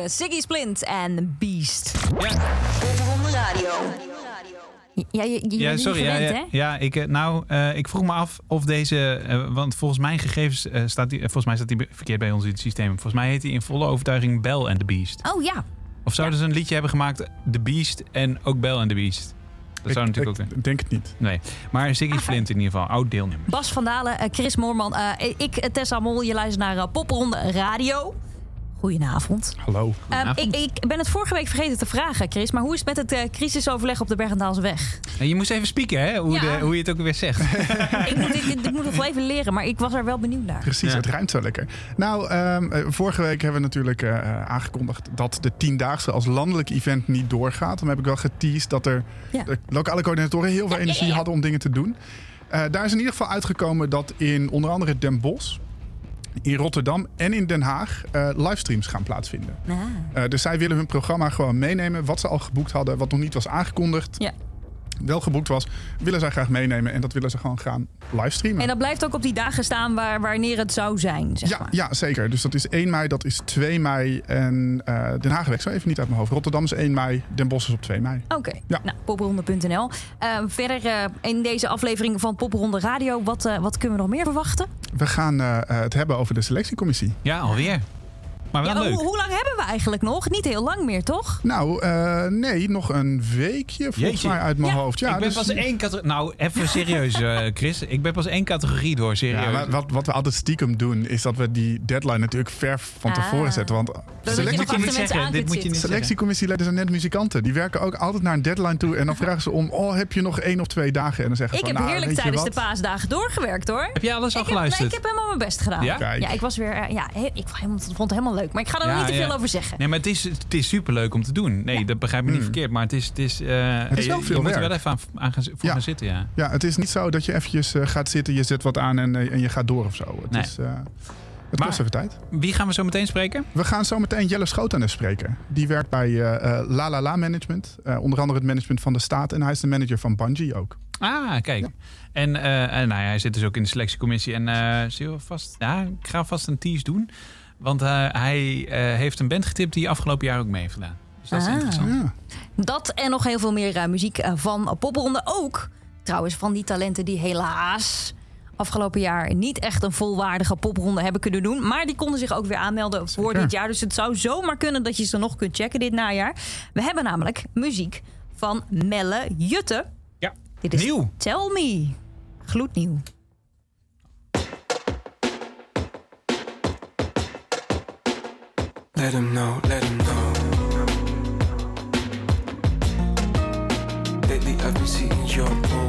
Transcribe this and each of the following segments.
worden. Siggy Splint en Beast. Popronde Radio. Ja, je, je Ja, bent sorry. niet Ja, gewend, ja, hè? ja, ik, eh, nou, eh, ik vroeg me af of deze... eh, want volgens mijn gegevens eh, staat die... volgens mij staat die verkeerd bij ons in het systeem. Volgens mij heet hij in volle overtuiging Bell and the Beast. Oh ja. Of zouden ze een liedje hebben gemaakt, The Beast en ook Bell and the Beast? Dat zou ik, natuurlijk ook... ik denk het niet. Nee, maar Ziggy Flint in ieder geval, oud deelnemer. Bas van Dalen, Chris Moorman, ik, Tessa Mol. Je luistert naar Popronde Radio. Goedenavond. Hallo. Ehm, ik, ik ben het vorige week vergeten te vragen, Chris. Maar hoe is het met het eh, crisisoverleg op de Bergendaalseweg? En je moest even spieken, hè? Hoe, Ja. de, hoe je het ook weer zegt. ik, moet, ik, ik moet het wel even leren, maar ik was er wel benieuwd naar. Precies, Ja. het ruimt zo lekker. Nou, ehm, eh, vorige week hebben we natuurlijk eh, aangekondigd dat de Tiendaagse als landelijk event niet doorgaat. Dan heb ik wel geteased dat er Ja. de lokale coördinatoren heel veel Ja, energie ja, ja. hadden om dingen te doen. Eh, daar is in ieder geval uitgekomen dat in onder andere Den Bosch, in Rotterdam en in Den Haag eh, livestreams gaan plaatsvinden. Ah. Eh, dus zij willen hun programma gewoon meenemen. Wat ze al geboekt hadden, wat nog niet was aangekondigd, Ja. Wel geboekt was, willen zij graag meenemen. En dat willen ze gewoon gaan livestreamen. En dat blijft ook op die dagen staan waar, wanneer het zou zijn, zeg Ja, maar. ja, zeker. Dus dat is 1 mei, dat is 2 mei. En eh Den Haag weg zo even niet uit mijn hoofd. Rotterdam is 1 mei, Den Bosch is op 2 mei. Oké, Ja. nou, popronde.nl. Eh, verder eh, in deze aflevering van Popronde Radio, wat, eh, wat kunnen we nog meer verwachten? We gaan het hebben over de selectiecommissie. Ja, alweer. Maar wel Ja, leuk. hoe, hoe lang hebben we eigenlijk nog? Niet heel lang meer, toch? Nou, eh, nee, nog een weekje volgens Jeetje. mij uit mijn Ja. hoofd. Ja, ik ben dus- pas één categorie... Nou, even serieus, eh, Chris. Ik ben pas één categorie door, serieus. Ja, maar wat, wat we altijd stiekem doen, is dat we die deadline natuurlijk ver van tevoren Ah. zetten. Want je dit moet je niet zeggen. Dit moet je selectiecommissieleden zijn net muzikanten. Die werken ook altijd naar een deadline toe. En dan vragen ze om, oh, heb je nog één of twee dagen? En dan zeggen Ik ze heb nou, heerlijk tijdens de paasdagen doorgewerkt, hoor. Heb jij alles al Ik heb, nee, geluisterd? ik heb helemaal mijn best gedaan. Ja? Ja, ik was weer... eh, ja, he- ik vond helemaal- vond het helemaal leuk. Maar ik ga er Ja, niet te ja. veel over zeggen. Nee, maar het is, het is superleuk om te doen. Nee, dat begrijp ik niet Hmm. verkeerd. Maar het is... Het is, eh, Het is wel je- veel Je moet er werk. wel even aan, aan gaan, voor Ja. gaan zitten, ja. Ja, het is niet zo dat je eventjes eh, gaat zitten, je zet wat aan en, eh, en je gaat door of zo. Het, Nee. is, eh, het Maar- kost even tijd. Wie gaan we zo meteen spreken? We gaan zo meteen Jelle Schotanes spreken. Die werkt bij eh, eh, La La La Management. Eh, onder andere het management van de staat. En hij is de manager van Bungie ook. Ah, kijk. En, eh, en nou ja, hij zit dus ook in de selectiecommissie. En eh zullen we vast... Ja, ik ga vast een tease doen. Want eh, hij eh, heeft een band getipt die afgelopen jaar ook mee heeft gedaan. Dus dat is Ah. interessant. Ja. Dat en nog heel veel meer eh, muziek van Popronde. Ook trouwens van die talenten die helaas afgelopen jaar niet echt een volwaardige popronde hebben kunnen doen. Maar die konden zich ook weer aanmelden voor Zeker. dit jaar. Dus het zou zomaar kunnen dat je ze nog kunt checken dit najaar. We hebben namelijk muziek van Melle Jutte. Ja, Dit is nieuw. Tell Me. Gloednieuw. Let him know, let him know. Lately I've been seeing your posts.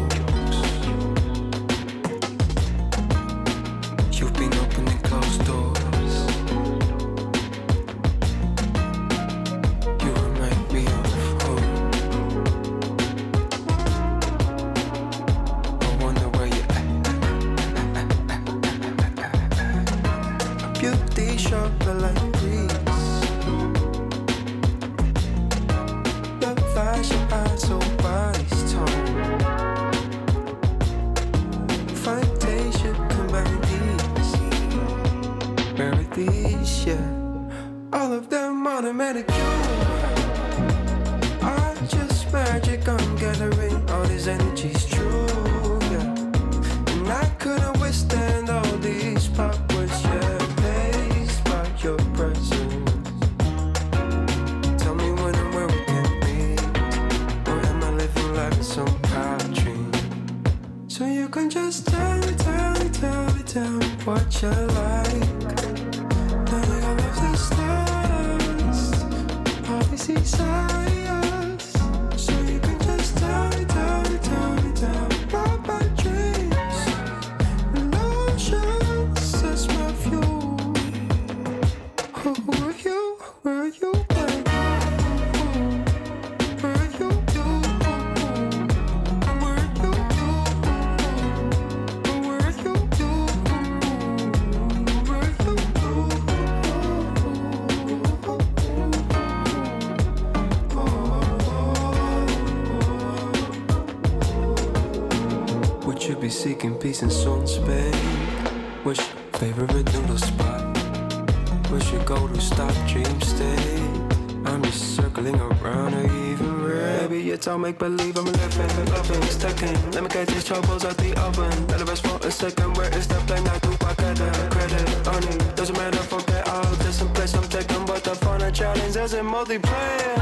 It's all make believe I'm living, loving, stacking. Let me get these troubles out the oven. Let the rest for a second. Where is the plan? I do I get a credit it. Doesn't matter, forget all this and place I'm taking. But the fun and challenge isn't multiplayer.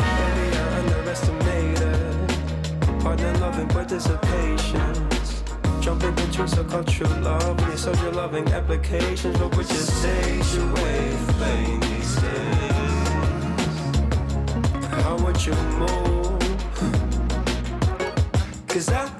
Maybe I underestimated. Partner loving participations. Jumping between so-called true love and your social loving applications. But with your stage away, playing these days. How would you move? Cause I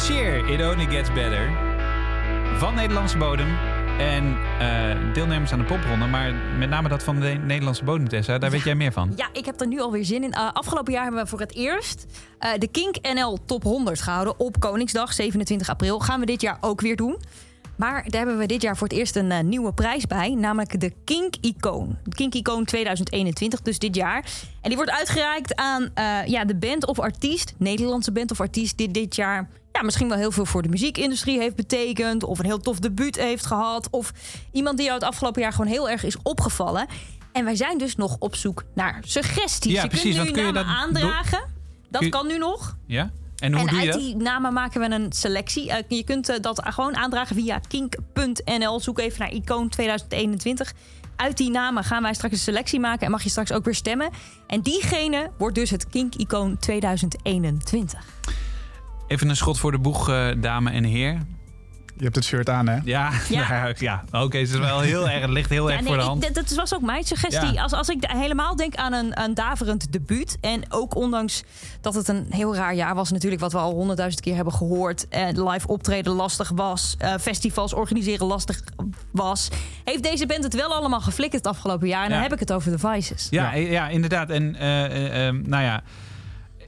Sheer, It Only Gets Better. Van Nederlandse bodem. En eh, deelnemers aan de popronde. Maar met name dat van de Nederlandse bodem, Tessa. Daar weet jij meer van. Ja, ik heb er nu alweer zin in. Uh, afgelopen jaar hebben we voor het eerst uh, de Kink NL Top 100 gehouden op Koningsdag, 27 april. Gaan we dit jaar ook weer doen. Maar daar hebben we dit jaar voor het eerst een uh, nieuwe prijs bij, namelijk de Kink Icoon. De Kink Icoon 2021, dus dit jaar. En die wordt uitgereikt aan ja, de band of artiest, Nederlandse band of artiest, die dit jaar ja, misschien wel heel veel voor de muziekindustrie heeft betekend. Of een heel tof debuut heeft gehad. Of iemand die jou het afgelopen jaar gewoon heel erg is opgevallen. En wij zijn dus nog op zoek naar suggesties. Ja, je precies. kunt nu namen dat aandragen. Dat kan nu nog. Ja? En hoe en doe je uit dat? die namen maken we een selectie. Uh, je kunt uh, dat gewoon aandragen via kink.nl. Zoek even naar icoon 2021. Uit die namen gaan wij straks een selectie maken en mag je straks ook weer stemmen. En diegene wordt dus het Kink Icoon 2021. Even een schot voor de boeg, uh, dame en heer. Je hebt het shirt aan, hè? Ja, ja. ja. oké. Okay, het is wel heel erg, het ligt heel ja, erg nee, voor de hand. Ik, dat was ook mijn suggestie. Ja. Als, als ik helemaal denk aan een, een daverend debuut. En ook ondanks dat het een heel raar jaar was, natuurlijk, wat we al honderdduizend keer hebben gehoord. En live optreden lastig was. Uh, festivals organiseren lastig was. Heeft deze band het wel allemaal geflikkerd het afgelopen jaar. En dan heb ik het over de Vices. Ja, ja. inderdaad. En uh, uh, nou ja.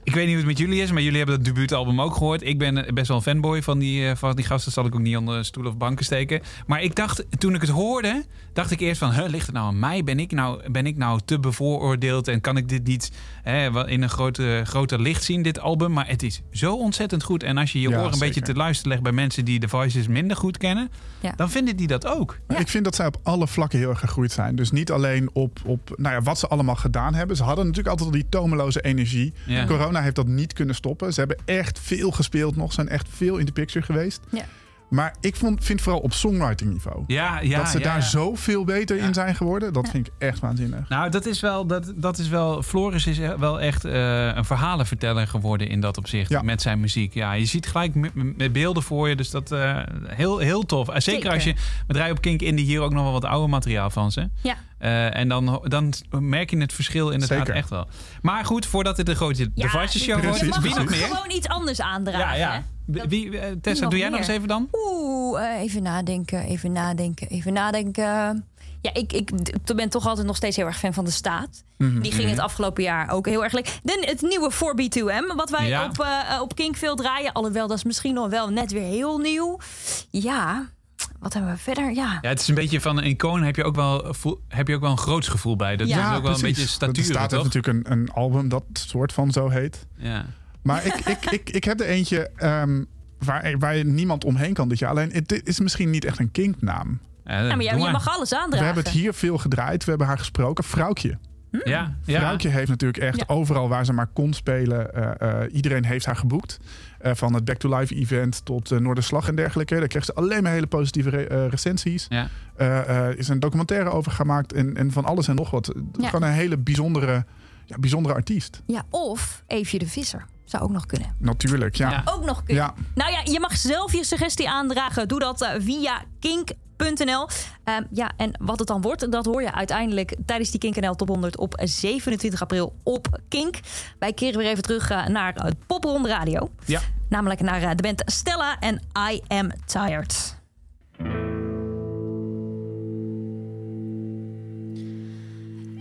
Ik weet niet hoe het met jullie is, maar jullie hebben het debuutalbum ook gehoord. Ik ben best wel een fanboy van die, van die gasten. Zal ik ook niet onder stoelen of banken steken. Maar ik dacht, toen ik het hoorde, dacht ik eerst van... Huh, ligt het nou aan mij? Ben ik nou, ben ik nou te bevooroordeeld? En kan ik dit niet hè, in een grote, groter licht zien, dit album? Maar het is zo ontzettend goed. En als je je Ja, oren een zeker. beetje te luisteren legt bij mensen die de Voices minder goed kennen... Ja. dan vinden die dat ook. Ik vind dat zij op alle vlakken heel erg gegroeid zijn. Dus niet alleen op, op nou ja, wat ze allemaal gedaan hebben. Ze hadden natuurlijk altijd al die tomeloze energie. Ja. Corona heeft dat niet kunnen stoppen. Ze hebben echt veel gespeeld nog. Zijn echt veel in de picture geweest. Ja. Maar ik vond, vind vooral op songwriting niveau. Ja, ja, dat ze ja, daar ja. zoveel beter Ja. in zijn geworden. Dat vind ik echt waanzinnig. Nou, dat is wel, dat, dat is wel. Floris is wel echt eh, een verhalenverteller geworden in dat opzicht. Ja. Met zijn muziek. Ja, je ziet gelijk met, met beelden voor je. Dus dat eh heel, heel tof. Eh, Zeker, Zeker. als je. We draaien op Kink Indie hier ook nog wel wat oude materiaal van ze. Ja. Eh, en dan, dan merk je het verschil inderdaad Zeker. echt wel. Maar goed, voordat dit een grote Ja, Devices show wordt, precies, wie nog meer? gewoon iets anders aandragen. Ja, ja. Wie, Dat- wie, eh, Tessa, doe jij nog eens even dan? Oeh, eh, even nadenken, even nadenken, even nadenken. Ja, ik, ik ben toch altijd nog steeds heel erg fan van de staat. Mhm. Die ging het afgelopen jaar ook heel erg leuk. De, het nieuwe 4B2M, wat wij Ja. op, op Kink veel draaien. Alhoewel, dat is misschien nog wel net weer heel nieuw. Ja, wat hebben we verder? Ja, Ja, het is een beetje van een icoon. Heb je ook wel, heb je ook wel een groots gevoel bij. Dat Ja. is ook wel een beetje Er statuur, staat toch? natuurlijk een, een album dat soort van zo heet. Ja. Maar ik, ik, ik, ik heb er eentje ehm, waar, waar niemand omheen kan dit jaar. Alleen het is misschien niet echt een kinknaam. Ja, ja maar doe je, mag alles aandragen. We hebben het hier veel gedraaid. We hebben haar gesproken. Vrouwtje. Ja, ja. Vrouwtje heeft natuurlijk echt Ja. overal waar ze maar kon spelen. eh, eh, iedereen heeft haar geboekt. Eh, van het Back to Life event tot uh, Noorderslag en dergelijke. Daar kreeg ze alleen maar hele positieve re- eh, recensies. Ja. Eh, eh, is een documentaire over gemaakt. En, en van alles en nog wat. Ja. Gewoon een hele bijzondere, ja, bijzondere artiest. Ja, of Eefje de Visser. Zou ook nog kunnen. Natuurlijk, ja. Ja. Ook nog kunnen. Ja. Nou ja, je mag zelf je suggestie aandragen. Doe dat via kink.nl. Ehm, ja, en wat het dan wordt, dat hoor je uiteindelijk tijdens die KinkNL Top 100 op 27 april op Kink. Wij keren weer even terug eh, naar het Popronde Radio. Ja. Namelijk naar eh, de band Stella en I Am Tired.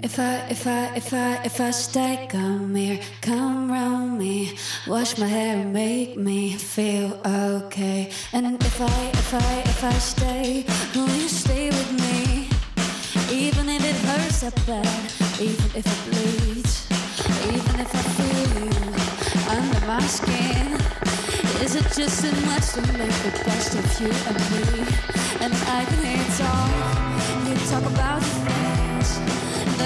If I, if I, if I, if I stay, come here, come round me, wash my hair and make me feel okay. And if I, if I, if I stay, will you stay with me? Even if it hurts that bad, even if it bleeds, even if I feel you under my skin. Is it just too much to make the best of you and me? And I can hear it all. You talk about me.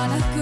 Am I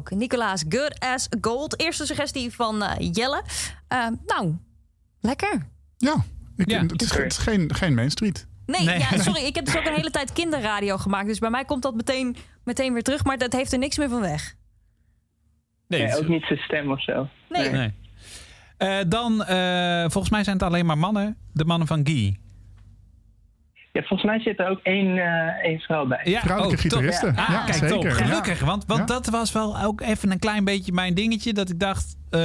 ook. Nicolaas, good as gold. Eerste suggestie van eh, Jelle. Eh, nou, lekker. Ja, ik, Ja. het is, het is geen, geen Main Street. Nee, Nee. Ja, sorry. Ik heb dus ook een hele tijd kinderradio gemaakt. Dus bij mij komt dat meteen, meteen weer terug. Maar dat heeft er niks meer van weg. Nee, ook niet zijn stem of zo. Nee. nee. Eh, dan, eh, volgens mij zijn het alleen maar mannen. De mannen van Guy. Ja, volgens mij zit er ook één, eh, één vrouw bij. Ja, Vrouwelijke oh. Ah, Ja, kijk, zeker. top. Gelukkig, want, want Ja. dat was wel ook even een klein beetje mijn dingetje. Dat ik dacht, eh,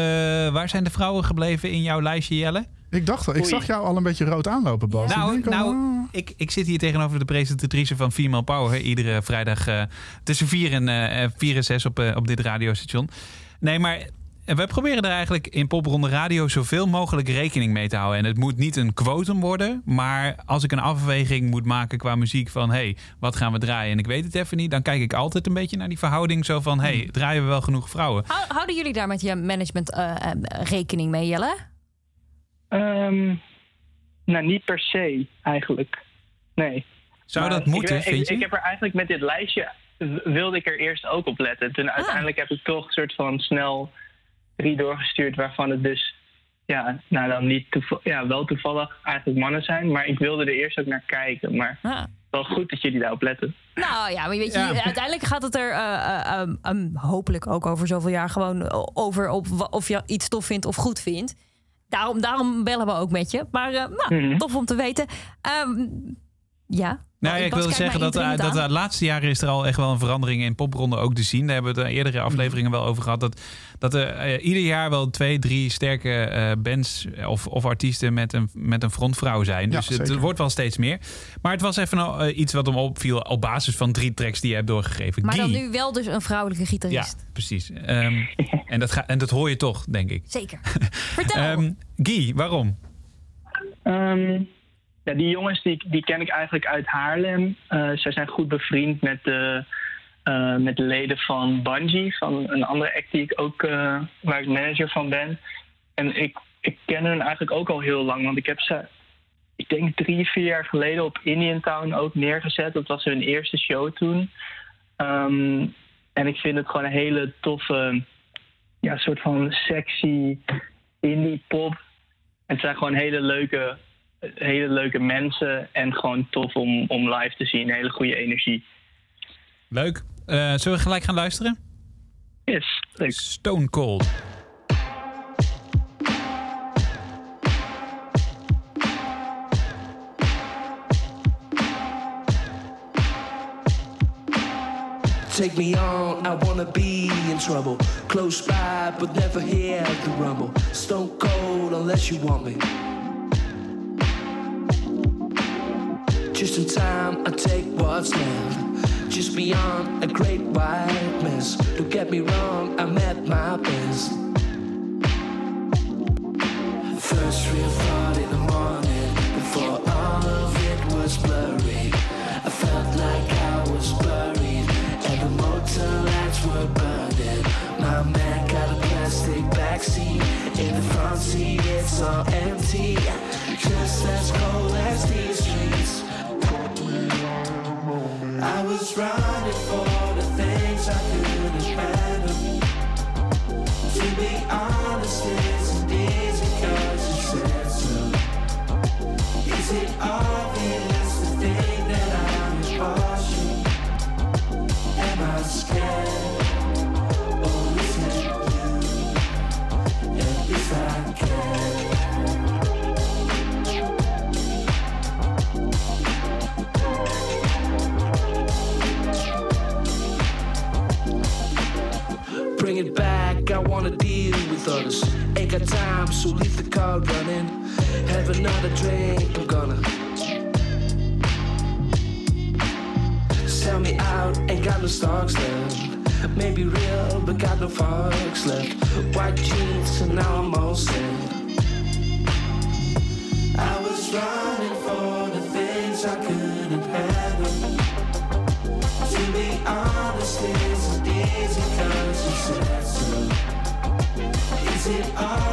waar zijn de vrouwen gebleven in jouw lijstje, Jelle? Ik dacht al, ik Oei. zag jou al een beetje rood aanlopen, Bas. Ik Nou, al, nou ah. ik, ik zit hier tegenover de presentatrice van Female Power. Iedere vrijdag eh, tussen 4 en, eh, 4 en 6 op, op dit radiostation. Nee, maar we proberen er eigenlijk in Popronde Radio zoveel mogelijk rekening mee te houden. En het moet niet een quotum worden. Maar als ik een afweging moet maken qua muziek van... hé, hey, wat gaan we draaien? En ik weet het even niet. Dan kijk ik altijd een beetje naar die verhouding. Zo van, hé, hey, draaien we wel genoeg vrouwen? Hou- Houden jullie daar met je management eh, eh, rekening mee, Jelle? Ehm, nou, niet per se eigenlijk. Nee. Zou Maar dat moeten, ik, vind ik, je? Ik heb er eigenlijk met dit lijstje, wilde ik er eerst ook op letten. Toen Ah. uiteindelijk heb ik toch een soort van snel drie doorgestuurd waarvan het dus, ja, nou dan niet toeval- ja, wel toevallig eigenlijk mannen zijn. Maar ik wilde er eerst ook naar kijken. Maar Ah. wel goed dat jullie daarop letten. Nou ja, maar weet je, Ja. uiteindelijk gaat het er eh, eh, um, um, hopelijk ook over zoveel jaar gewoon over op of je iets tof vindt of goed vindt. Daarom, daarom bellen we ook met je. Maar eh, nou, Mhm. tof om te weten. Ehm, ja. Nou, ja, ik wilde zeggen dat, eh, dat aan. de laatste jaren is er al echt wel een verandering in popronde ook te zien. Daar hebben we het in eerdere afleveringen wel over gehad. Dat, dat er eh, ieder jaar wel twee, drie sterke eh, bands of, of artiesten met een, met een frontvrouw zijn. Ja, dus het, wordt wel steeds meer. Maar het was even nou, eh, iets wat hem opviel op basis van drie tracks die je hebt doorgegeven. Maar dan nu wel dus een vrouwelijke Ja, gitarist. precies. Ehm, en, dat ga, en dat hoor je toch, denk ik. Zeker. Vertel. Ehm, Guy, waarom? Ehm, ja, die jongens die, die ken ik eigenlijk uit Haarlem. Eh zij zijn goed bevriend met de, eh, met de leden van Bungie, van een andere act die ik ook, eh, waar ik manager van ben. En ik, ik ken hen eigenlijk ook al heel lang, want ik heb ze, ik denk drie, vier jaar geleden op Indian Town ook neergezet. Dat was hun eerste show toen. Ehm, en ik vind het gewoon een hele toffe, ja, soort van sexy indie pop. En het zijn gewoon hele leuke, hele leuke mensen en gewoon tof om, om live te zien. Hele goede energie. Leuk. Eh, zullen we gelijk gaan luisteren? Yes, leuk. Stone Cold. Take me on, I wanna be in trouble. Close by, but never hear the rumble. Stone cold unless you want me. Just in time, I take what's left. Just beyond a great white mess. Don't get me wrong, I'm at my best. First real thought in the morning, before all of it was blurry. I felt like I was buried, and the motor lights were burning. My man got a plastic backseat, in the front seat it's all empty, just as cold as these streets. I was running for the things I couldn't. To be honest, it's easy you said so. Is it obvious to think that I'm impartial? Am I scared? Ain't got time, so leave the car running. Have another drink, I'm gonna. Sell me out, ain't got no stocks left. Maybe real, but got no fogs left. White jeans, and now I'm all it obvious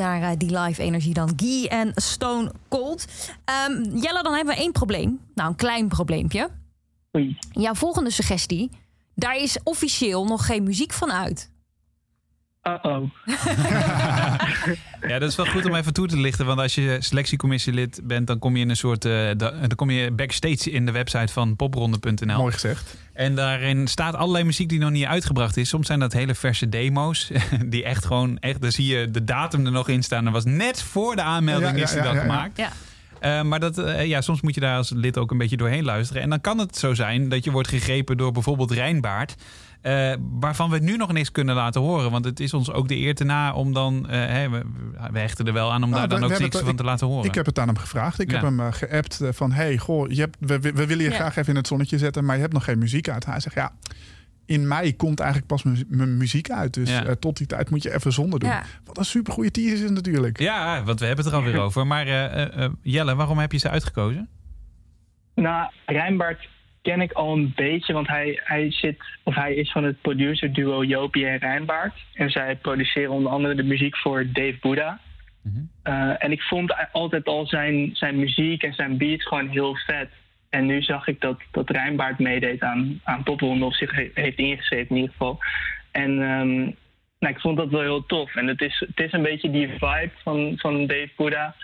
naar eh, die live energie dan. Guy en Stone Cold. Ehm, Jelle, dan hebben we één probleem. Nou, een klein probleempje. Oei. Jouw volgende suggestie. Daar is officieel nog geen muziek van uit. Uh-oh. Ja, dat is wel goed om even toe te lichten. Want als je selectiecommissielid bent, dan kom je in een soort. eh, da- dan kom je backstage in de website van popronde.nl. Mooi gezegd. En daarin staat allerlei muziek die nog niet uitgebracht is. Soms zijn dat hele verse demo's. Die echt gewoon. Echt, dan zie je de datum er nog in staan. Dat was net voor de aanmelding Ja, ja, is die ja, dan ja, ja. gemaakt. Ja. Eh, maar dat, eh, ja, soms moet je daar als lid ook een beetje doorheen luisteren. En dan kan het zo zijn dat je wordt gegrepen door bijvoorbeeld Rijnbaard. Eh, waarvan we nu nog niks kunnen laten horen. Want het is ons ook de eer te na om dan... eh, hè, we, we hechten er wel aan om Nou, daar dan we- ook we niks van te laten horen. Ik heb het aan hem gevraagd. Ik Ja. heb hem eh, geappt van... hey, goh, je hebt, we, we we willen je Ja. graag even in het zonnetje zetten... maar je hebt nog geen muziek uit. Hij zegt, ja, in mei komt eigenlijk pas mijn- muziek uit. Dus Ja. eh, tot die tijd moet je even zonder doen. Ja. Wat een supergoeie teaser is natuurlijk. Ja, want we hebben het er alweer over. Maar eh, eh, eh, Jelle, waarom heb je ze uitgekozen? Nou, Rijnbaard ken ik al een beetje, want hij, hij, zit, of hij is van het producerduo Jopie en Rijnbaard. En zij produceren onder andere de muziek voor Dave Buddha. Eh, en ik vond altijd al zijn, zijn muziek en zijn beats gewoon heel vet. En nu zag ik dat, dat Rijnbaard meedeed aan, aan popronde, of zich he- heeft ingeschreven in ieder geval. En ehm, nou, ik vond dat wel heel tof. En het is, het is een beetje die vibe van, van Dave Buddha,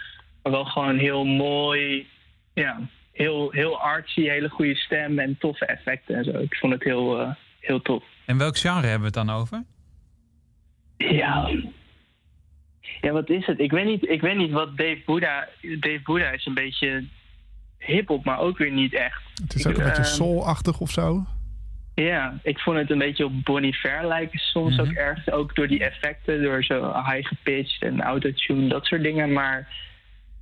maar wel gewoon heel mooi, ja, heel, heel artsy, hele goede stem en toffe effecten en zo. Ik vond het heel, eh, heel tof. En welk genre hebben we het dan over? Ja. Ja, wat is het? Ik weet niet, ik weet niet wat Dave Buddha... Dave Buddha is een beetje hip-hop, maar ook weer niet echt. Het is Ik, ook een beetje eh, soul-achtig of zo. Ja, ik vond het een beetje op Bonnie Fair lijken soms ook ergens. Ook door die effecten, door zo high gepitched en autotune, dat soort dingen. Maar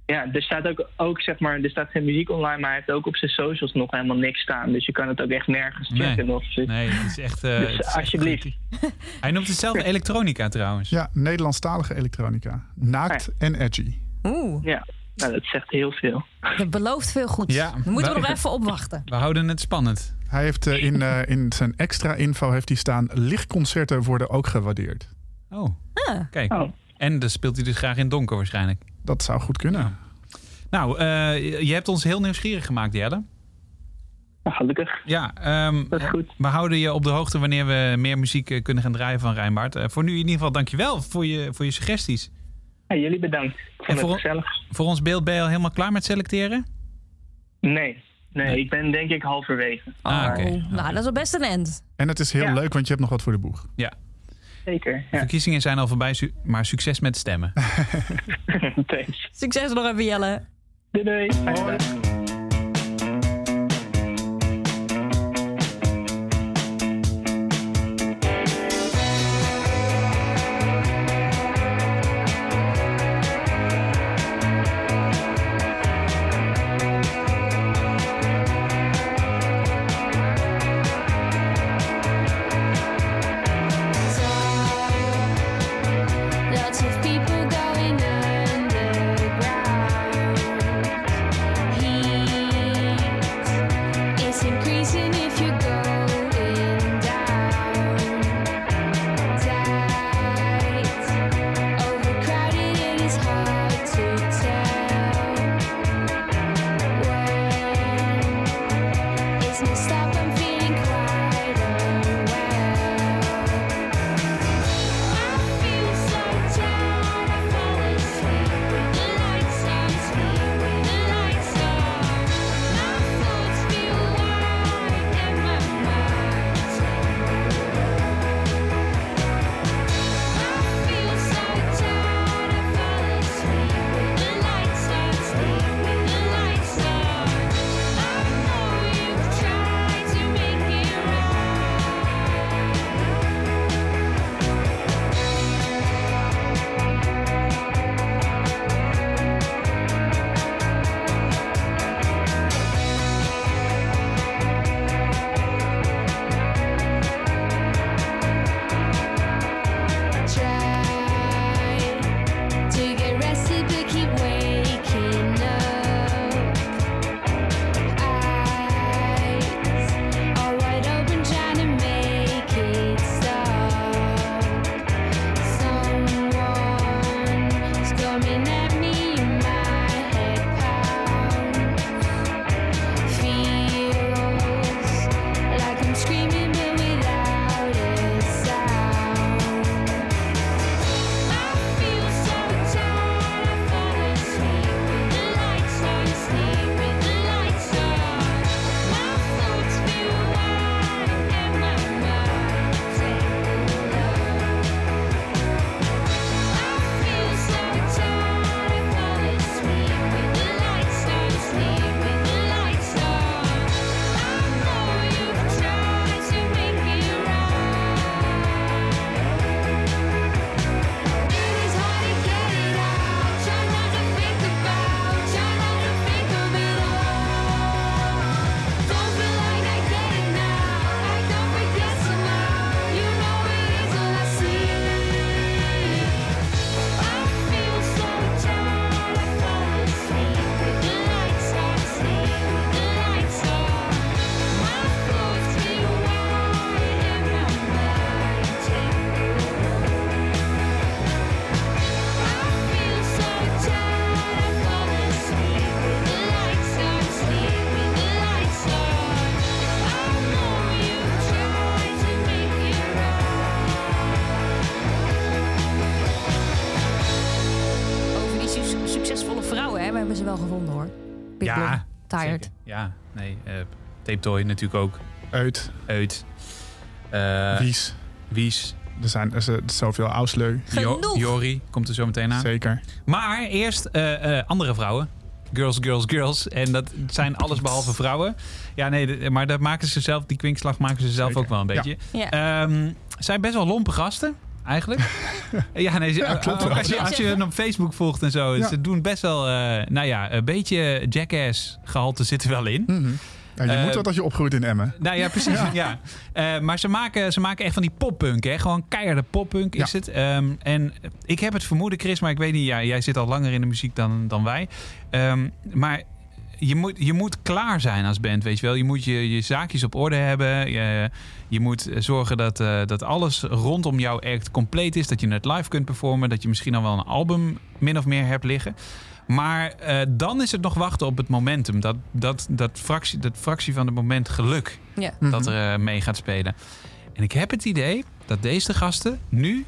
ja, er staat ook, ook zeg maar, er staat geen muziek online, maar hij heeft ook op zijn socials nog helemaal niks staan. Dus je kan het ook echt nergens Nee. checken. Of, Nee, het is echt... eh, Dus het is echt alsjeblieft. goed. Hij noemt het zelf elektronica trouwens. Ja, Nederlandstalige elektronica. Naakt en edgy. Oeh, Ja, nou, dat zegt heel veel. dat belooft veel goeds. Ja, We moeten maar- nog even opwachten. We houden het spannend. Hij heeft eh, in, eh, in zijn extra info heeft hij staan... lichtconcerten worden ook gewaardeerd. Oh, Ah. kijk. Oh. En dan speelt hij dus graag in donker waarschijnlijk. Dat zou goed kunnen. Nou, eh, je hebt ons heel nieuwsgierig gemaakt, Jelle. Nou, gelukkig. Ja, ehm, Dat is goed. we houden je op de hoogte wanneer we meer muziek eh, kunnen gaan draaien van Rijnbaard. Eh, voor nu in ieder geval dankjewel voor je, voor je suggesties. Ja, jullie bedankt. Ik vond En het voor- gezellig. Voor ons beeld ben je al helemaal klaar met selecteren? Nee. nee, ik ben denk ik halverwege. Ah, oké. Nou, dat is wel best een end. En het is heel Ja. leuk, want je hebt nog wat voor de boeg. Ja. Zeker, De ja. verkiezingen zijn al voorbij, su- maar succes met stemmen. Thanks. Succes nog even, Jelle. Doei doei. Fijne Ja, nee. eh Tape Toy natuurlijk ook. Uit, Uit. Eh, Wies. Wies. Er zijn er zoveel Ausleu. Jo- Genoeg. Jori komt er zo meteen aan. Zeker. Maar eerst eh, eh, andere vrouwen. Girls, girls, girls. En dat zijn alles behalve vrouwen. Ja, nee, maar dat maken ze zelf, die kwinkslag maken ze zelf Zeker. ook wel een beetje. Ja. Ehm, zijn best wel lompe gasten, eigenlijk. ja, nee, ze- Ja, klopt ook wel. als je, als je hen op Facebook volgt en zo. Ja. Ze doen best wel, eh, nou ja, een beetje jackass gehalte zit er wel in. Mhm. Ja, je Eh, moet wat als je opgroeit in Emmen. Nou ja, precies. ja. Eh, maar ze maken, ze maken echt van die poppunk, hè? Gewoon keiharde poppunk is Ja. het. Ehm, en ik heb het vermoeden, Chris, maar ik weet niet. Ja, jij zit al langer in de muziek dan, dan wij. Ehm, maar je moet, je moet klaar zijn als band, weet je wel. Je moet je, je zaakjes op orde hebben. Je, je moet zorgen dat, eh, dat alles rondom jouw act compleet is. Dat je het live kunt performen. Dat je misschien al wel een album min of meer hebt liggen. Maar eh, dan is het nog wachten op het momentum. Dat, dat, dat, fractie, dat fractie van het moment geluk Ja. dat er eh, mee gaat spelen. En ik heb het idee dat deze gasten nu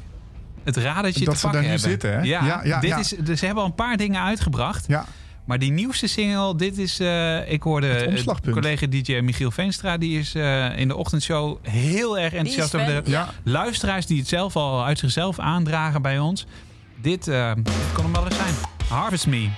het radertje Dat te ze pakken daar nu hebben. zitten, hè? Ja, Ja, ja, dit ja. Is, dus ze hebben al een paar dingen uitgebracht. Ja, Maar die nieuwste single, dit is... eh, ik hoorde collega DJ Michiel Veenstra... die is eh, in de ochtendshow heel erg enthousiast over de ja. luisteraars... die het zelf al uit zichzelf aandragen bij ons. Dit eh, kon hem wel eens zijn. Harvest Me.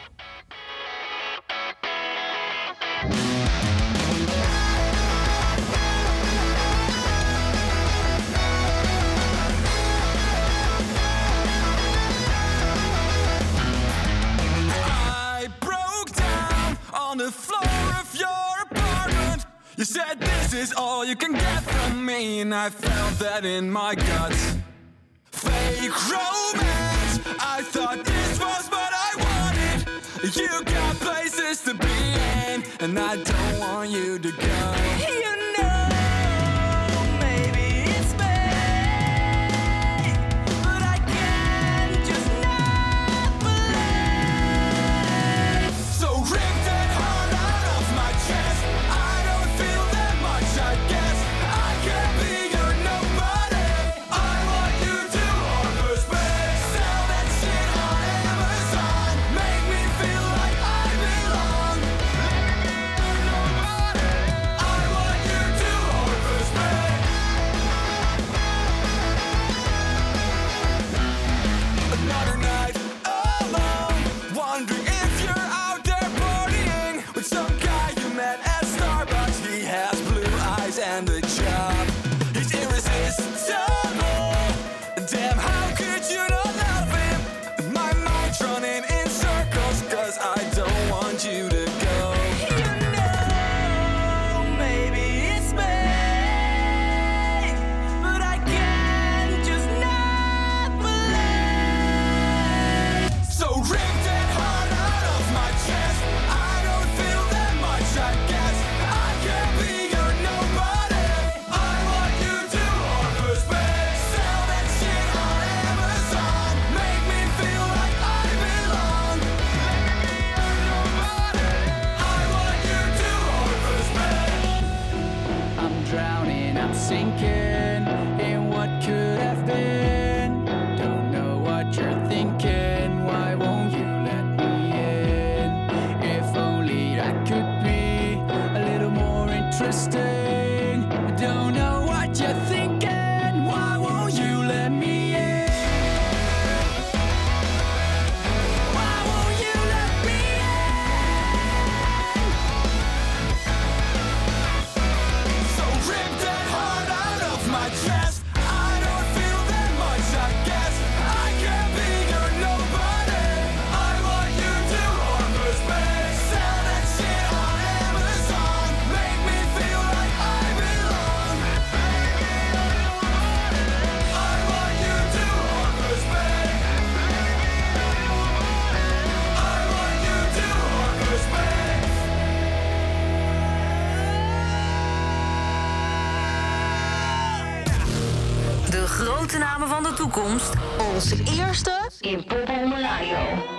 Is all you can get from me, and I felt that in my guts. Fake romance, I thought this was what I wanted. You got places to be in, and I don't want you to go. You grote namen van de toekomst. Onze eerste in Pop Radio.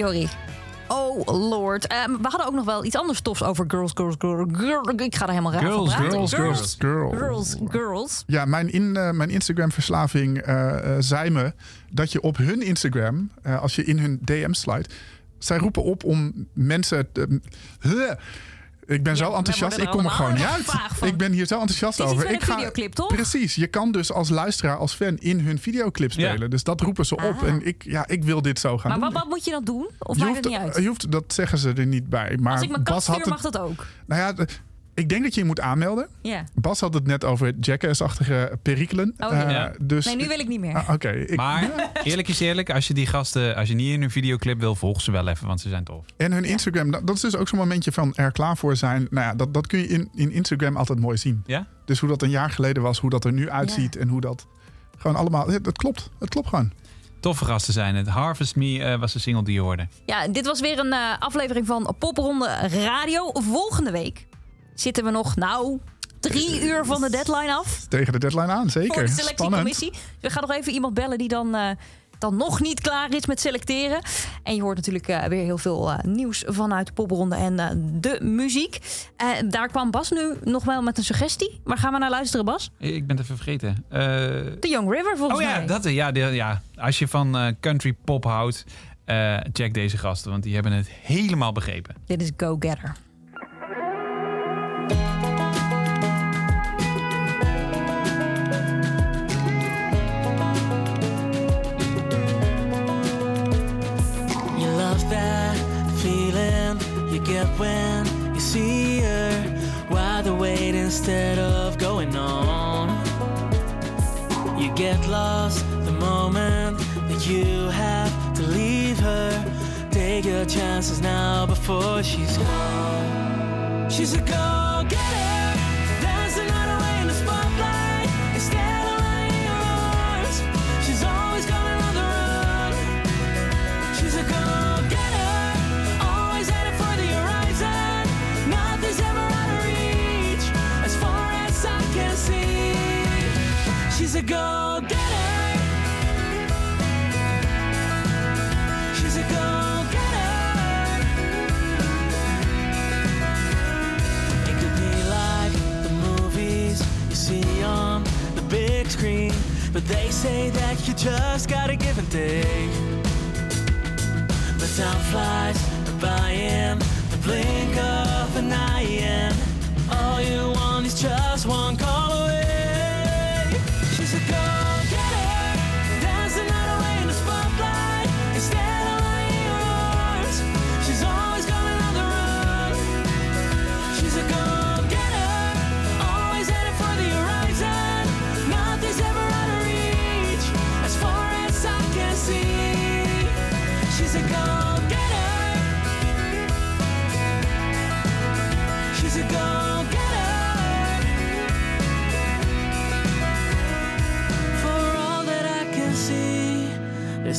Jorrie. Oh lord. Eh, we hadden ook nog wel iets anders tofs over girls, girls, girls. girl. Ik ga er helemaal raar Girls, van praten. Girls, girls, girls. Girls, girls. Ja, mijn, in, eh, mijn Instagram-verslaving eh, eh, zei me dat je op hun Instagram, eh, als je in hun DM slijt, zij roepen op om mensen. Te, Huh. Ik ben Ja, zo enthousiast, ik kom er gewoon niet uit. Ik ben hier zo enthousiast over. ik een videoclip, toch? Precies, je kan dus als luisteraar, als fan in hun videoclip Ja. spelen. Dus dat roepen ze op. Ah. En ik, ja, ik wil dit zo gaan Maar doen. wat, wat moet je dan doen? Of je maakt hoeft, het niet uit? je hoeft, dat zeggen ze er niet bij. Maar Als ik mijn kat Bas had stuur, het, mag dat ook. Nou ja, ik denk dat je je moet aanmelden. Ja. Bas had het net over Jackass-achtige perikelen. Oh, ja. Eh, Ja. dus Nee, nu wil ik niet meer. Ah, Oké, ik- Maar eerlijk is eerlijk, als je die gasten, als je niet in hun videoclip wil, volg ze wel even, want ze zijn tof. En hun Instagram, dat dat is dus ook zo'n momentje van er klaar voor zijn. Nou ja, dat, dat kun je in, in Instagram altijd mooi zien. Ja? Dus hoe dat een jaar geleden was, hoe dat er nu uitziet en hoe dat gewoon allemaal. Het, het klopt, het klopt gewoon. Toffe gasten zijn het. Harvest Me eh, was de single die je hoorde. Ja, dit was weer een eh, aflevering van Popronde Radio. Volgende week zitten we nog, nou, drie uur van de deadline af. Tegen de deadline aan, zeker. Voor de Spannend. selectiecommissie. We gaan nog even iemand bellen die dan, eh, dan nog niet klaar is met selecteren. En je hoort natuurlijk eh, weer heel veel eh, nieuws vanuit de popronde en eh, de muziek. Eh, daar kwam Bas nu nog wel met een suggestie. Waar gaan we naar luisteren, Bas? Ik ben het even vergeten. Eh, The Young River, volgens oh ja, mij. dat, ja, de- ja, als je van eh, country pop houdt, eh, check deze gasten, want die hebben het helemaal begrepen. Dit is Go Getter. Get when you see her. Why the wait instead of going on? You get lost the moment that you have to leave her. Take your chances now before she's gone. She's a go getter. A go-getter. She's a go-getter. It could be like the movies you see on the big screen, but they say that you just gotta give and take. But time flies by in the blink of an eye, and all you want is just one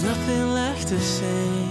there's nothing left to say.